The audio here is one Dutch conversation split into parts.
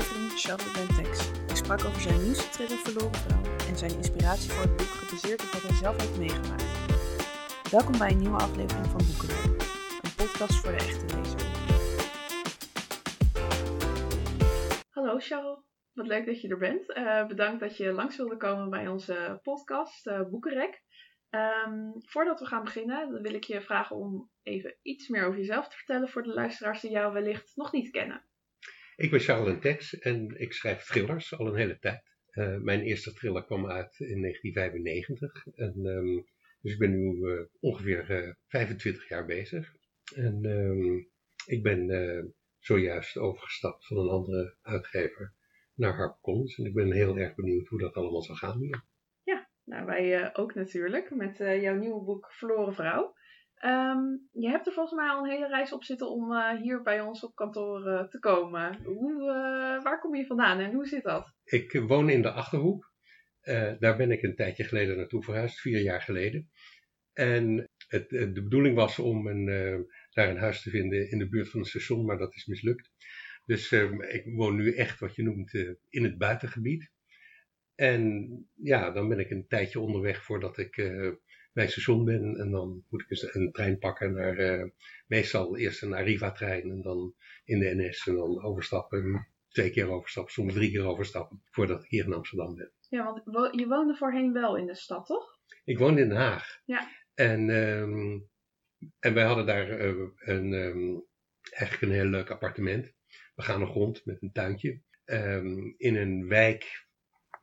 aflevering Charles Bentex. Ik sprak over zijn nieuwste thriller Verloren Vrouw en zijn inspiratie voor het boek gebaseerd op wat hij zelf heeft meegemaakt. Welkom bij een nieuwe aflevering van Boekenweek, een podcast voor de echte lezer. Hallo Charles, wat leuk dat je er bent. Eh, bedankt dat je langs wilde komen bij onze podcast uh, Boekenrek. Um, voordat we gaan beginnen, wil ik je vragen om even iets meer over jezelf te vertellen voor de luisteraars die jou wellicht nog niet kennen. Ik ben Charles Tex en ik schrijf thrillers al een hele tijd. Uh, mijn eerste thriller kwam uit in 1995. En, um, dus ik ben nu uh, ongeveer uh, 25 jaar bezig. En um, ik ben zojuist overgestapt van een andere uitgever naar HarperCollins. En ik ben heel erg benieuwd hoe dat allemaal zal gaan hier. Nou, wij ook natuurlijk, met jouw nieuwe boek Verloren Vrouw. Um, je hebt er volgens mij al een hele reis op zitten om uh, hier bij ons op kantoor uh, te komen. Hoe, uh, waar kom je vandaan en hoe zit dat? Ik woon in de Achterhoek. daar ben ik een tijdje geleden naartoe verhuisd, vier jaar geleden. En het, de bedoeling was om een, daar een huis te vinden in de buurt van het station, maar dat is mislukt. Dus ehm, ik woon nu echt wat je noemt in het buitengebied. En ja, dan ben ik een tijdje onderweg voordat ik bij het station ben. En dan moet ik eens een trein pakken naar, uh, meestal eerst een Arriva-trein en dan in de NS en dan overstappen. Twee keer overstappen, soms drie keer overstappen, voordat ik hier in Amsterdam ben. Ja, want je woonde voorheen wel in de stad, toch? Ik woonde in Den Haag. Ja. En, um, en wij hadden daar uh, een, um, eigenlijk een heel leuk appartement. We gaan nog rond met een tuintje. Um, in een wijk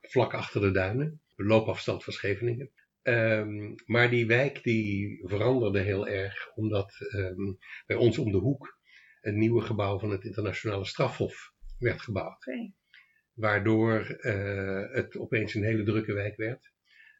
vlak achter de duinen. Loopafstand van Scheveningen. Um, maar die wijk die veranderde heel erg omdat um, bij ons om de hoek een nieuwe gebouw van het internationale strafhof werd gebouwd. Okay. Waardoor uh, het opeens een hele drukke wijk werd.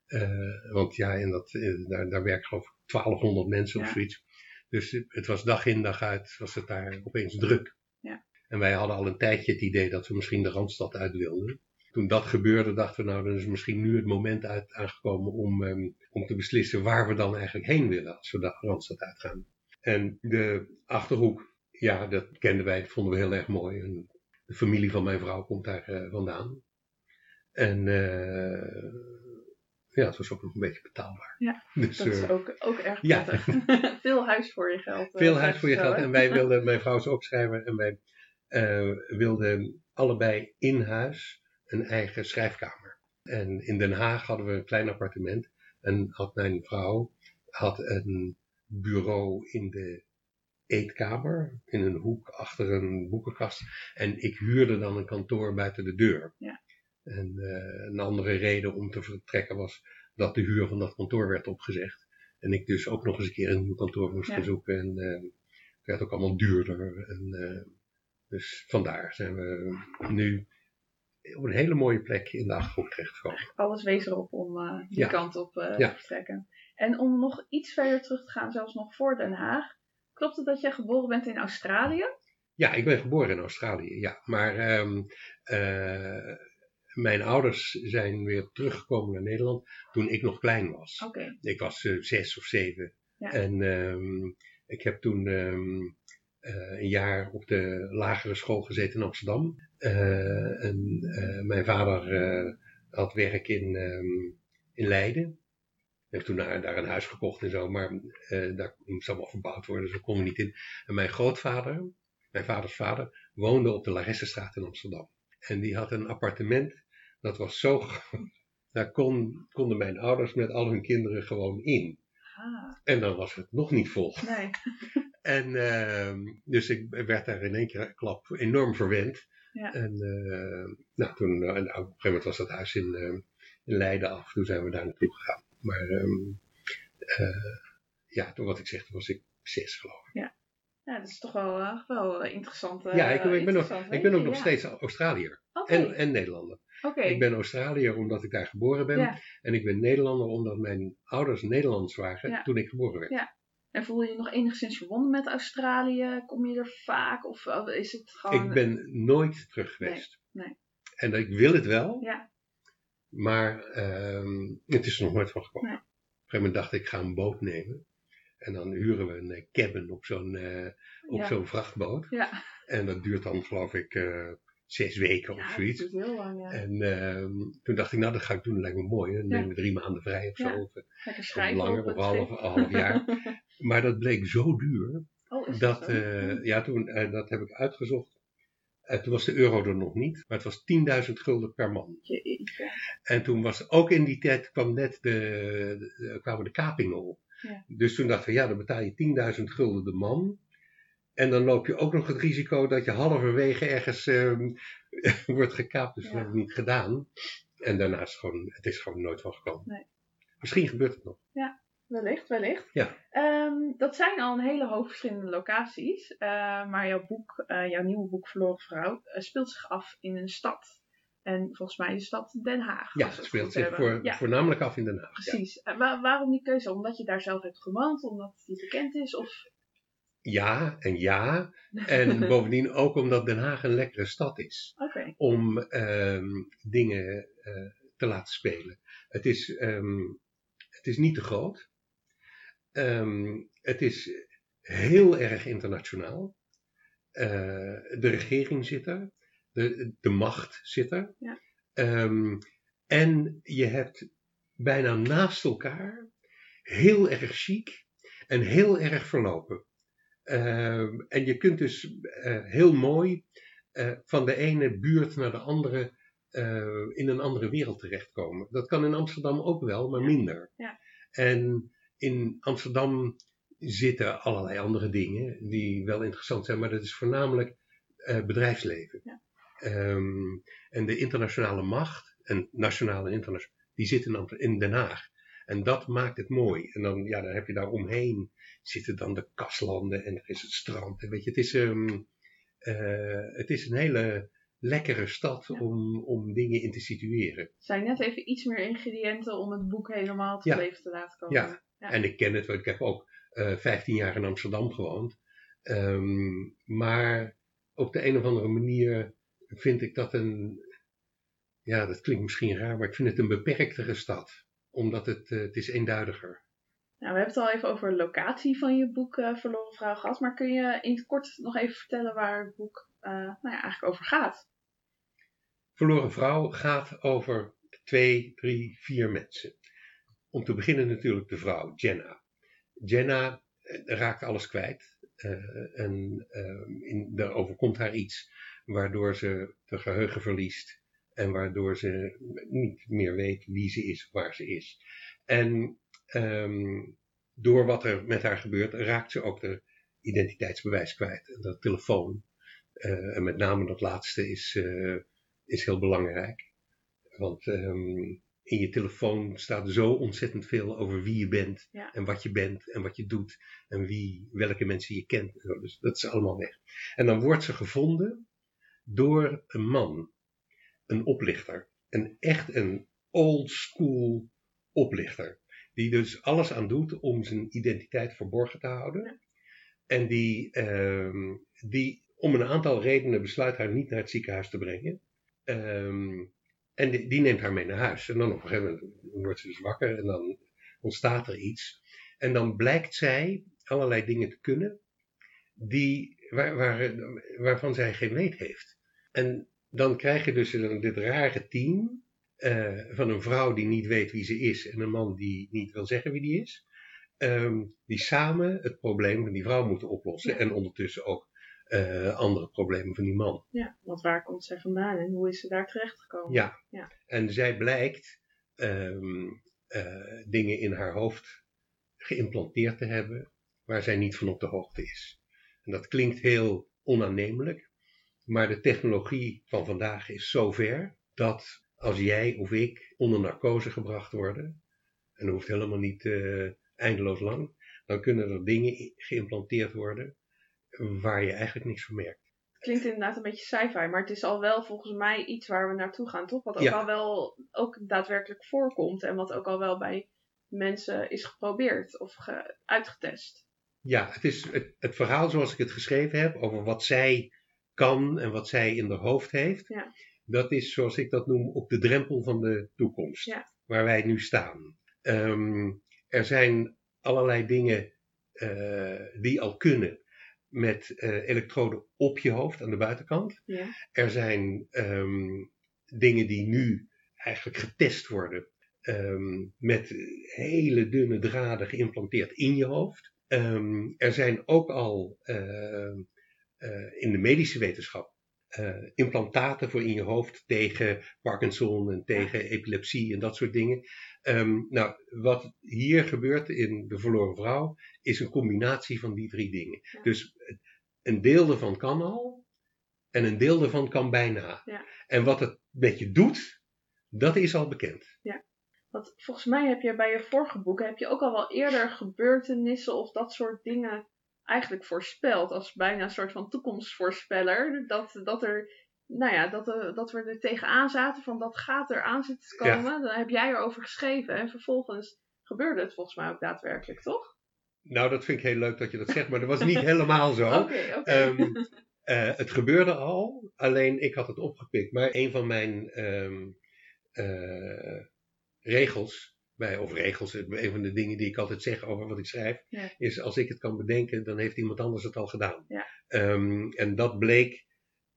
Uh, want ja, in dat, in, daar, daar werken geloof ik 1200 mensen ja. of zoiets. Dus het was dag in dag uit was het daar opeens druk. Ja. En wij hadden al een tijdje het idee dat we misschien de Randstad uit wilden toen dat gebeurde, dachten we nou, dan is misschien nu het moment uit, aangekomen om, um, om te beslissen waar we dan eigenlijk heen willen als we de Randstad uitgaan. En de Achterhoek, ja, dat kenden wij, dat vonden we heel erg mooi. En de familie van mijn vrouw komt daar uh, vandaan. En uh, ja, het was ook nog een beetje betaalbaar. Ja, dus, dat is uh, ook, ook erg prettig. Ja. Veel huis voor je geld. Veel huis voor je geld. En wij wilden, mijn vrouw is ook schrijver, en wij wilden allebei in huis een eigen schrijfkamer. En in Den Haag hadden we een klein appartement. En had mijn vrouw had een bureau in de eetkamer, in een hoek achter een boekenkast. En ik huurde dan een kantoor buiten de deur. Ja. En uh, een andere reden om te vertrekken was dat de huur van dat kantoor werd opgezegd. En ik dus ook nog eens een keer een nieuw kantoor moest gaan ja. zoeken. En uh, het werd ook allemaal duurder. En, uh, dus vandaar zijn we nu op een hele mooie plek in de Achterhoek terechtgekomen. Alles wees erop om uh, die ja. kant op uh, ja. te vertrekken. En om nog iets verder terug te gaan, zelfs nog voor Den Haag. Klopt het dat jij geboren bent in Australië? Ja, ik ben geboren in Australië, ja. Maar um, uh, mijn ouders zijn weer teruggekomen naar Nederland toen ik nog klein was. Okay. Ik was zes of zeven. Ja. En um, ik heb toen um, een jaar op de lagere school gezeten in Amsterdam. Uh, en uh, mijn vader uh, had werk in, um, in Leiden. Heeft toen daar, daar een huis gekocht en zo, maar daar moest allemaal verbouwd worden, dus we niet in. En mijn grootvader, mijn vaders vader, woonde op de Laressenstraat in Amsterdam. En die had een appartement, dat was zo groot, daar kon, konden mijn ouders met al hun kinderen gewoon in. Ah. En dan was het nog niet vol. Nee. en uh, dus ik werd daar in één keer klap enorm verwend. Ja. En uh, nou, toen, en op een gegeven moment was dat huis in, uh, in Leiden af. Toen zijn we daar naartoe gegaan. Maar um, ja, toen wat ik zeg, toen was ik zes geloof ik. Ja, ja dat is toch wel, wel interessant. ja, ik, ik, ben ook, ik ben ook nog ja. steeds Australiër. Okay. En, en Nederlander. Okay. Ik ben Australiër omdat ik daar geboren ben. Ja. En ik ben Nederlander omdat mijn ouders Nederlands waren Ja. toen ik geboren werd. En voel je je nog enigszins verbonden met Australië? Kom je er vaak? Of is het gewoon... Ik ben nooit terug geweest. Nee, nee. En ik wil het wel. Ja. Maar um, het is er nog nooit van gekomen. Nee. Op een gegeven moment dacht ik, ik ga een boot nemen. En dan huren we een cabin op zo'n uh, op Ja. zo'n vrachtboot. Ja. En dat duurt dan geloof ik uh, zes weken of ja, zoiets. dat duurt heel lang, ja. En ehm, toen dacht ik, nou dat ga ik doen, dat lijkt me mooi. Dan Ja. nemen we drie maanden vrij of zo. Ja. Of, eh, of langer, of half, half jaar. Maar dat bleek zo duur. Oh, Dat, zo? eh, ja, toen, eh, dat heb ik uitgezocht. Toen was de euro er nog niet, maar het was 10.000 gulden per man. Jeetje. En toen was ook in die tijd kwam net de, de- kwamen de kapingen op. Dus toen dachten we, ja, dan betaal je 10.000 gulden de man. En dan loop je ook nog het risico dat je halverwege ergens ehm, wordt gekaapt. Dus dat Ja. heb ik niet gedaan. En daarnaast gewoon, het is gewoon nooit van gekomen. Nee. Misschien gebeurt het nog. Wellicht, wellicht. Ja. Ehm, dat zijn al een hele hoop verschillende locaties. eh, maar jouw boek, eh, jouw nieuwe boek Verloren Vrouw, eh, speelt zich af in een stad. En volgens mij de stad Den Haag. Ja, het speelt zich voor, Ja, voornamelijk af in Den Haag. Ja. precies. Waarom die keuze? Omdat je daar zelf hebt gewoond? Omdat die bekend is? Of... ja en ja. En bovendien ook omdat Den Haag een lekkere stad is. Om ehm, dingen eh, te laten spelen. Het is, ehm, het is niet te groot. Ehm, het is heel erg internationaal. Eh, de regering zit er. De, de macht zit er. Ja. En je hebt bijna naast elkaar heel erg chic en heel erg verlopen. Ehm, en je kunt dus eh, heel mooi eh, van de ene buurt naar de andere eh, in een andere wereld terechtkomen. Dat kan in Amsterdam ook wel, maar minder. Ja. En in Amsterdam zitten allerlei andere dingen die wel interessant zijn, maar dat is voornamelijk bedrijfsleven. Ja. Ehm, en de internationale macht, en nationale en internationale, die zit in, in Den Haag. En dat maakt het mooi. En dan, ja, dan heb je daar omheen zitten dan de kaslanden en er is het strand. En weet je, het is, eh, het is een hele lekkere stad Ja. om, om dingen in te situeren. er zijn net even iets meer ingrediënten om het boek helemaal tot Ja. leven te laten komen. Ja. Ja. En ik ken het, want ik heb ook eh 15 jaar in Amsterdam gewoond. Ehm, maar op de een of andere manier vind ik dat een, ja, dat klinkt misschien raar, maar ik vind het een beperktere stad. Omdat het, eh, het is eenduidiger. Nou, we hebben het al even over de locatie van je boek eh, Verloren Vrouw gehad. Maar kun je in het kort nog even vertellen waar het boek eh, nou ja, eigenlijk over gaat? Verloren vrouw gaat over twee, drie, vier mensen. Om te beginnen natuurlijk de vrouw, Jenna. Jenna raakt alles kwijt. eh, en in, er overkomt haar iets waardoor ze de geheugen verliest. En waardoor ze niet meer weet wie ze is waar ze is. En ehm, door wat er met haar gebeurt, raakt ze ook de identiteitsbewijs kwijt. En dat telefoon. eh, en met name dat laatste is, eh, is heel belangrijk. Want ehm, in je telefoon staat zo ontzettend veel over wie je bent Ja. en wat je bent en wat je doet en wie, welke mensen je kent. Dus dat is allemaal weg. En dan wordt ze gevonden door een man, een oplichter. Een echt een old school oplichter. Die dus alles aan doet om zijn identiteit verborgen te houden. En die, ehm, die om een aantal redenen besluit haar niet naar het ziekenhuis te brengen. Ehm, en die, neemt haar mee naar huis. En dan op een gegeven moment wordt ze dus wakker en dan ontstaat er iets. En dan blijkt zij allerlei dingen te kunnen die, waar, waar, waarvan zij geen weet heeft. En dan krijg je dus een- dit rare team eh, van een vrouw die niet weet wie ze is en een man die niet wil zeggen wie die is. ehm, die samen het probleem van die vrouw moeten oplossen. Ja. En ondertussen ook eh, andere problemen van die man. Ja, want waar komt zij vandaan en hoe is ze daar terechtgekomen? Ja. Ja. En zij blijkt ehm, eh, dingen in haar hoofd geïmplanteerd te hebben waar zij niet van op de hoogte is. En dat klinkt heel onaannemelijk, maar de technologie van vandaag is zo ver dat als jij of ik onder narcose gebracht worden, en dat hoeft helemaal niet eh, eindeloos lang, dan kunnen er dingen geïmplanteerd worden waar je eigenlijk niks van merkt. Het klinkt inderdaad een beetje sci-fi, maar het is al wel volgens mij iets waar we naartoe gaan, toch? Wat ook Ja. al wel ook daadwerkelijk voorkomt en wat ook al wel bij mensen is geprobeerd of ge- uitgetest. Ja, het is het, het verhaal zoals ik het geschreven heb over wat zij kan en wat zij in haar hoofd heeft. Ja. Dat is zoals ik dat noem op de drempel van de toekomst. Ja. Waar wij nu staan. Ehm, er zijn allerlei dingen eh, die al kunnen. met uh, elektroden op je hoofd aan de buitenkant. Ja. Er zijn ehm, dingen die nu eigenlijk getest worden ehm, met hele dunne draden geïmplanteerd in je hoofd. Er zijn ook al uh, in de medische wetenschap uh, implantaten voor in je hoofd tegen Parkinson en tegen epilepsie en dat soort dingen. Um, nou, wat hier gebeurt in De Verloren Vrouw is een combinatie van die drie dingen. Ja. Dus een deel ervan kan al en een deel ervan kan bijna. Ja. En wat het met je doet, dat is al bekend. Want volgens mij heb je bij je vorige boeken heb je ook al wel eerder gebeurtenissen of dat soort dingen eigenlijk voorspeld. Als bijna een soort van toekomstvoorspeller. Dat, dat er, nou ja, dat, er, dat we er tegenaan zaten van dat gaat er aan zitten te komen. Dan heb jij erover geschreven. En vervolgens gebeurde het volgens mij ook daadwerkelijk, toch? Nou, dat vind ik heel leuk dat je dat zegt, maar dat was niet helemaal zo. Oké. Ehm, uh, het gebeurde al, alleen ik had het opgepikt. Maar een van mijn um, uh, regels, bij, of regels, een van de dingen die ik altijd zeg over wat ik schrijf, Ja. is als ik het kan bedenken, dan heeft iemand anders het al gedaan. Ja. Um, en dat bleek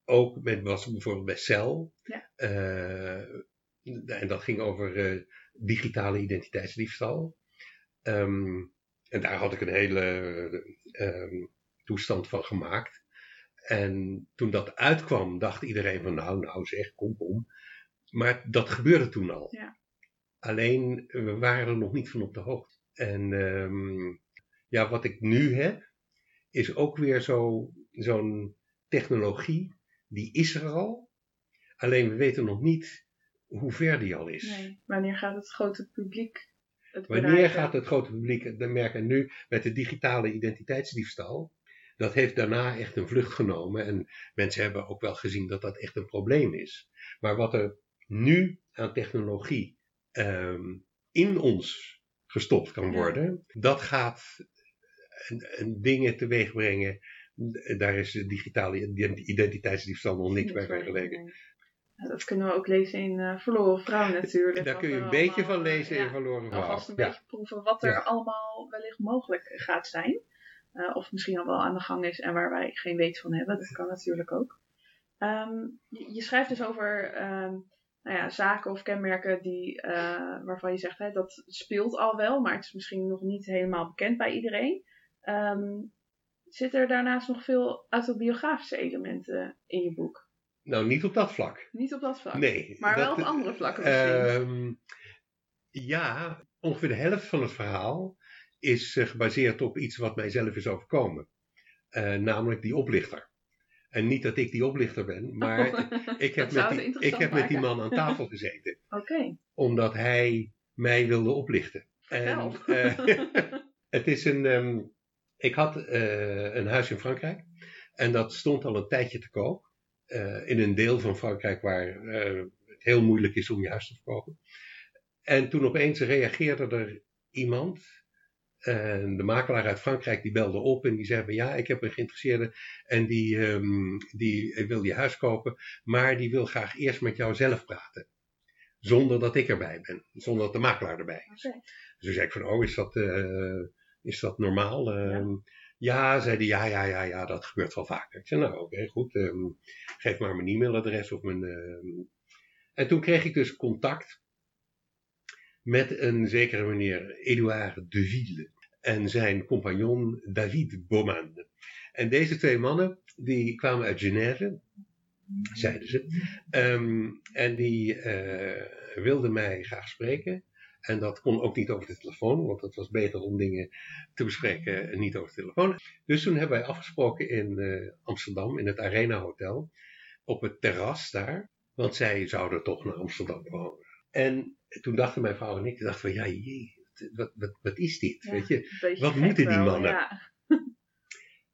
ook met, was bijvoorbeeld bij Cel. Ja. Uh, en dat ging over digitale identiteitsdiefstal. Um, en daar had ik een hele toestand van gemaakt. En toen dat uitkwam, dacht iedereen van nou, nou zeg, kom, kom. Maar dat gebeurde toen al. Ja. Alleen, we waren er nog niet van op de hoogte. En um, ja, wat ik nu heb, is ook weer zo, zo'n technologie, die is er al. Alleen we weten nog niet hoe ver die al is. Nee. Wanneer gaat het grote publiek het Wanneer gaat het grote publiek het merken? Nu met de digitale identiteitsdiefstal dat heeft daarna echt een vlucht genomen. En mensen hebben ook wel gezien dat dat echt een probleem is. Maar wat er nu aan technologie um, in ons gestopt kan worden, dat gaat een, dingen teweeg brengen. Daar is de digitale identiteitsdiefstal nog niks bij vergeleken. Dat kunnen we ook lezen in uh, Verloren Vrouw natuurlijk. Daar kun je een beetje van lezen ja, in Verloren Vrouw. Alvast een beetje proeven wat er allemaal wellicht mogelijk gaat zijn. Uh, of misschien al wel aan de gang is en waar wij geen weet van hebben. Dat kan natuurlijk ook. Um, je, je, schrijft dus over um, nou ja, zaken of kenmerken die, uh, waarvan je zegt hè, dat speelt al wel, maar het is misschien nog niet helemaal bekend bij iedereen. Um, zitten er daarnaast nog veel autobiografische elementen in je boek? Nou, niet op dat vlak. Niet op dat vlak. Nee. Maar dat, wel op andere vlakken misschien. Um, ja, ongeveer de helft van het verhaal is uh, gebaseerd op iets wat mijzelf is overkomen. Uh, namelijk die oplichter. En niet dat ik die oplichter ben, maar Oh, ik, heb met die, ik heb met die man aan tafel gezeten. Oké. Okay. Omdat hij mij wilde oplichten. En, uh, het is een. Um, ik had uh, een huis in Frankrijk. En dat stond al een tijdje te koop. Uh, in een deel van Frankrijk waar het heel moeilijk is om je huis te verkopen. En toen opeens reageerde er iemand en de makelaar uit Frankrijk die belde op en die zei van ja, ik heb een geïnteresseerde en die, um, die wil je huis kopen, maar die wil graag eerst met jou zelf praten. Zonder dat ik erbij ben, zonder dat de makelaar erbij is. Okay. Dus toen zei ik van oh, is dat, uh, is dat normaal? Ja. ja, zei hij, ja, ja, ja, ja, dat gebeurt wel vaker. Ik zei nou oké, okay, goed, um, geef maar mijn e-mailadres of mijn... Uh... En toen kreeg ik dus contact met een zekere meneer Edouard Deville en zijn compagnon David Beauman. En deze twee mannen, die kwamen uit Genève, zeiden ze, um, en die uh, wilden mij graag spreken. En dat kon ook niet over de telefoon, want het was beter om dingen te bespreken niet over de telefoon. Dus toen hebben wij afgesproken in uh, Amsterdam, in het Arena Hotel, op het terras daar, want zij zouden toch naar Amsterdam komen. En toen dachten mijn vrouw en ik, dachten van ja, jee, wat, wat, wat is dit? Ja, weet je? Wat moeten die wel, mannen? Ja.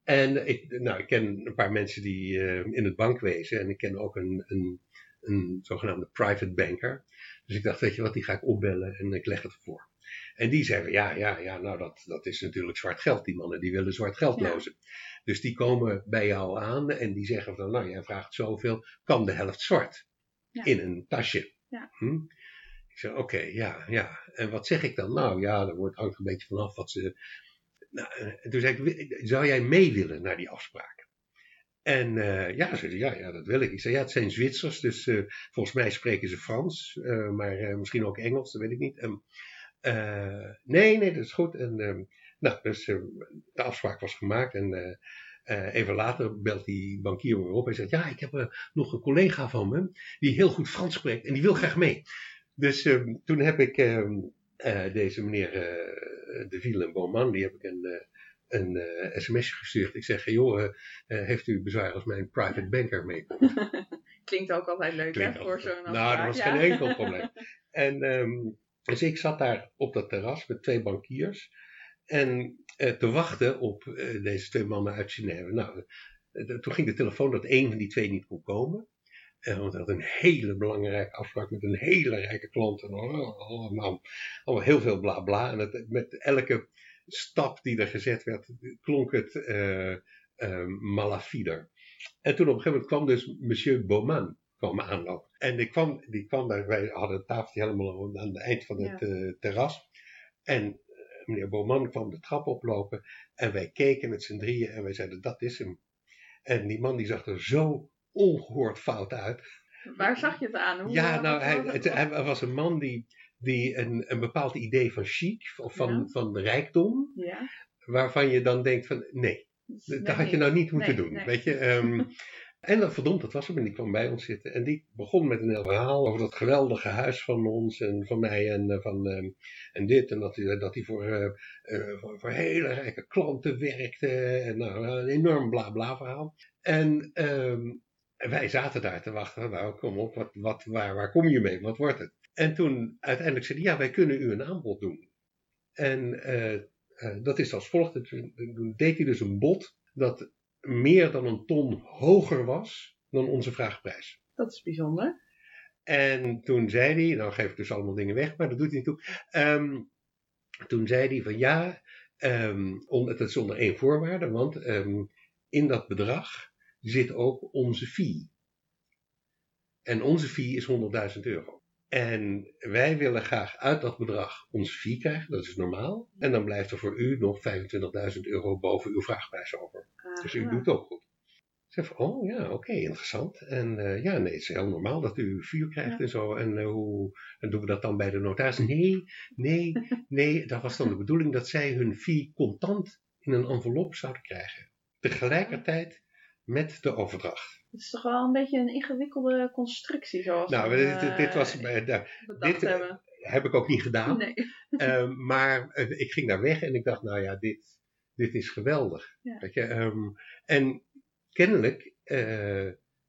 En ik, nou, ik ken een paar mensen die uh, in het bankwezen en ik ken ook een, een, een zogenaamde private banker. Dus ik dacht, weet je wat, die ga ik opbellen en ik leg het voor. En die zeiden, ja, ja, ja, nou dat, dat is natuurlijk zwart geld. Die mannen die willen zwart geld Ja. lozen. Dus die komen bij jou aan en die zeggen van, nou jij vraagt zoveel, kan de helft zwart. Ja. In een tasje. Ja. Hm? Ik zeg, oké, ja, ja. En wat zeg ik dan? Nou ja, dat wordt, hangt een beetje vanaf wat ze... Nou, en toen zei ik, zou jij mee willen naar die afspraak? En uh, ja, ze zei, ja, ja, dat wil ik. Ik zei, ja, het zijn Zwitsers, dus uh, volgens mij spreken ze Frans, uh, maar misschien ook Engels, dat weet ik niet. Um, nee, nee, dat is goed. En, um, nou, dus de afspraak was gemaakt en even later belt die bankier me op en zegt, ja, ik heb nog een collega van me die heel goed Frans spreekt en die wil graag mee. Dus um, toen heb ik deze meneer De Ville en Beaumont, die heb ik een een uh, sms'je gestuurd. Ik zeg, joh, uh, heeft u bezwaar als mijn private banker meekomt? Klinkt ook altijd leuk, Klinkt hè, voor zo'n Nou, dat was ja. geen enkel probleem. en um, dus ik zat daar op dat terras met twee bankiers. En uh, te wachten op deze twee mannen uit Genève. Nou, toen ging de telefoon dat één van die twee niet kon komen. Want hij had een hele belangrijke afspraak met een hele rijke klant. En allemaal, allemaal heel veel bla bla. En het, met elke stap die er gezet werd, klonk het uh, uh, malafider. En toen op een gegeven moment kwam dus monsieur Beauman kwam aanlopen. En die kwam, die kwam daar, wij hadden een tafeltje helemaal aan het eind van het ja. uh, terras. En meneer Beauman kwam de trap oplopen en wij keken met z'n drieën en wij zeiden dat is hem. En die man die zag er zo ongehoord fout uit. Waar zag je het aan? Hoe ja, nou, hij, het, hij was een man die die een, een bepaald idee van chic of van, ja. van rijkdom, ja. waarvan je dan denkt van nee, nee dat had je nou niet moeten nee, doen. Nee. Weet je? Um, en dan verdomd, dat was hem en die kwam bij ons zitten en die begon met een heel verhaal over dat geweldige huis van ons en van mij en uh, van um, en dit en dat hij, dat hij voor, uh, uh, voor, voor, hele rijke klanten werkte en nou, een enorm bla bla verhaal. En um, wij zaten daar te wachten, nou kom op, wat, wat, waar, waar kom je mee, wat wordt het? En toen uiteindelijk zei hij, ja, wij kunnen u een aanbod doen. En uh, uh, dat is als volgt. Toen deed hij dus een bod dat meer dan een ton hoger was dan onze vraagprijs. Dat is bijzonder. En toen zei hij, nou geef ik dus allemaal dingen weg, maar dat doet hij niet toe. Um, toen zei hij van ja, um, on, het is onder één voorwaarde, want um, in dat bedrag zit ook onze fee. En onze fee is 100.000 euro. En wij willen graag uit dat bedrag ons fee krijgen, dat is normaal. En dan blijft er voor u nog 25.000 euro boven uw vraagprijs over. Aha. Dus u doet ook goed. Ik zeg van, oh ja, oké, okay, interessant. En uh, ja, nee, het is heel normaal dat u vuur krijgt ja. en zo. En uh, hoe en doen we dat dan bij de notaris? Nee, nee, nee, dat was dan de bedoeling dat zij hun fee contant in een envelop zouden krijgen. Tegelijkertijd met de overdracht. Het is toch wel een beetje een ingewikkelde constructie zoals Nou, we, dit, dit, dit, was... Uh, dit hebben. heb ik ook niet gedaan. Nee. uh, maar uh, ik ging daar weg en ik dacht, nou ja, dit, dit is geweldig. Ja. Weet je, um, en kennelijk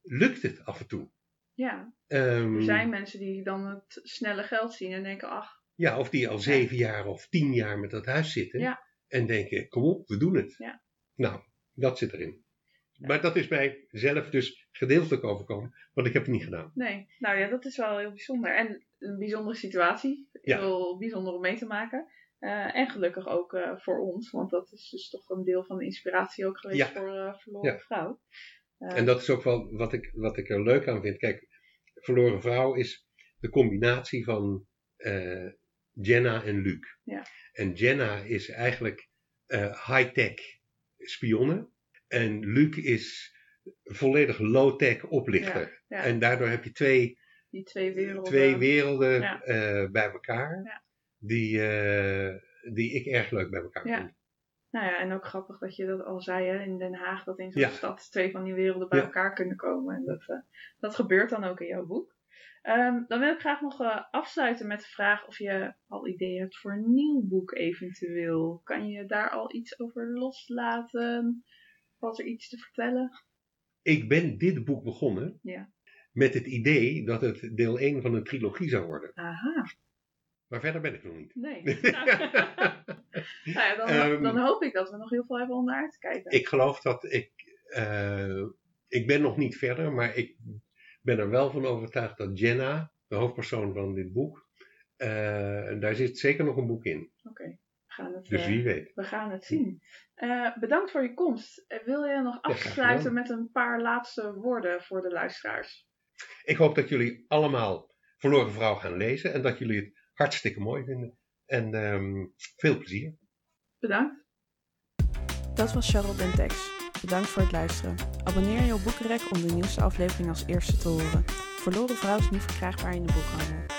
lukt het af en toe. Ja, um, er zijn mensen die dan het snelle geld zien en denken, ach... Ja, of die al zeven jaar of tien jaar met dat huis zitten. Ja. En denken, kom op, we doen het. Ja. Nou, dat zit erin. Maar dat is mij zelf dus gedeeltelijk overkomen, want ik heb het niet gedaan. Nee, nou ja, dat is wel heel bijzonder. En een bijzondere situatie. Ja. Heel bijzonder om mee te maken. Uh, en gelukkig ook uh, voor ons, want dat is dus toch een deel van de inspiratie ook geweest ja. voor uh, Verloren ja. Vrouw. en dat is ook wel wat ik, wat ik er leuk aan vind. Kijk, Verloren Vrouw is de combinatie van Jenna en Luc. Ja. En Jenna is eigenlijk high-tech spionnen. En Luc is volledig low-tech oplichter. Ja, ja. En daardoor heb je twee, die twee werelden, twee werelden ja. uh, bij elkaar. Die, uh, die ik erg leuk bij elkaar vind. Nou ja, en ook grappig dat je dat al zei hè, in Den Haag, dat in zo'n stad twee van die werelden bij elkaar kunnen komen. En dat, uh, dat gebeurt dan ook in jouw boek. Um, dan wil ik graag nog uh, afsluiten met de vraag of je al ideeën hebt voor een nieuw boek eventueel. Kan je daar al iets over loslaten? Was er iets te vertellen? Ik ben dit boek begonnen ja. met het idee dat het deel 1 van een trilogie zou worden. Aha. Maar verder ben ik nog niet. Nee. Nou, ja, dan, um, dan, hoop ik dat we nog heel veel hebben om naar uit te kijken. Ik geloof dat ik. Uh, ik ben nog niet verder, maar ik ben er wel van overtuigd dat Jenna, de hoofdpersoon van dit boek, uh, daar zit zeker nog een boek in. Oké. Okay gaan het, dus wie weet. We gaan het zien. Uh, bedankt voor je komst. Wil je nog afsluiten met een paar laatste woorden voor de luisteraars? Ik hoop dat jullie allemaal Verloren Vrouw gaan lezen en dat jullie het hartstikke mooi vinden. En um, veel plezier. Bedankt. Dat was Charlotte Dentex. Bedankt voor het luisteren. Abonneer je op Boekenrek om de nieuwste aflevering als eerste te horen. Verloren Vrouw is nu verkrijgbaar in de boekhandel.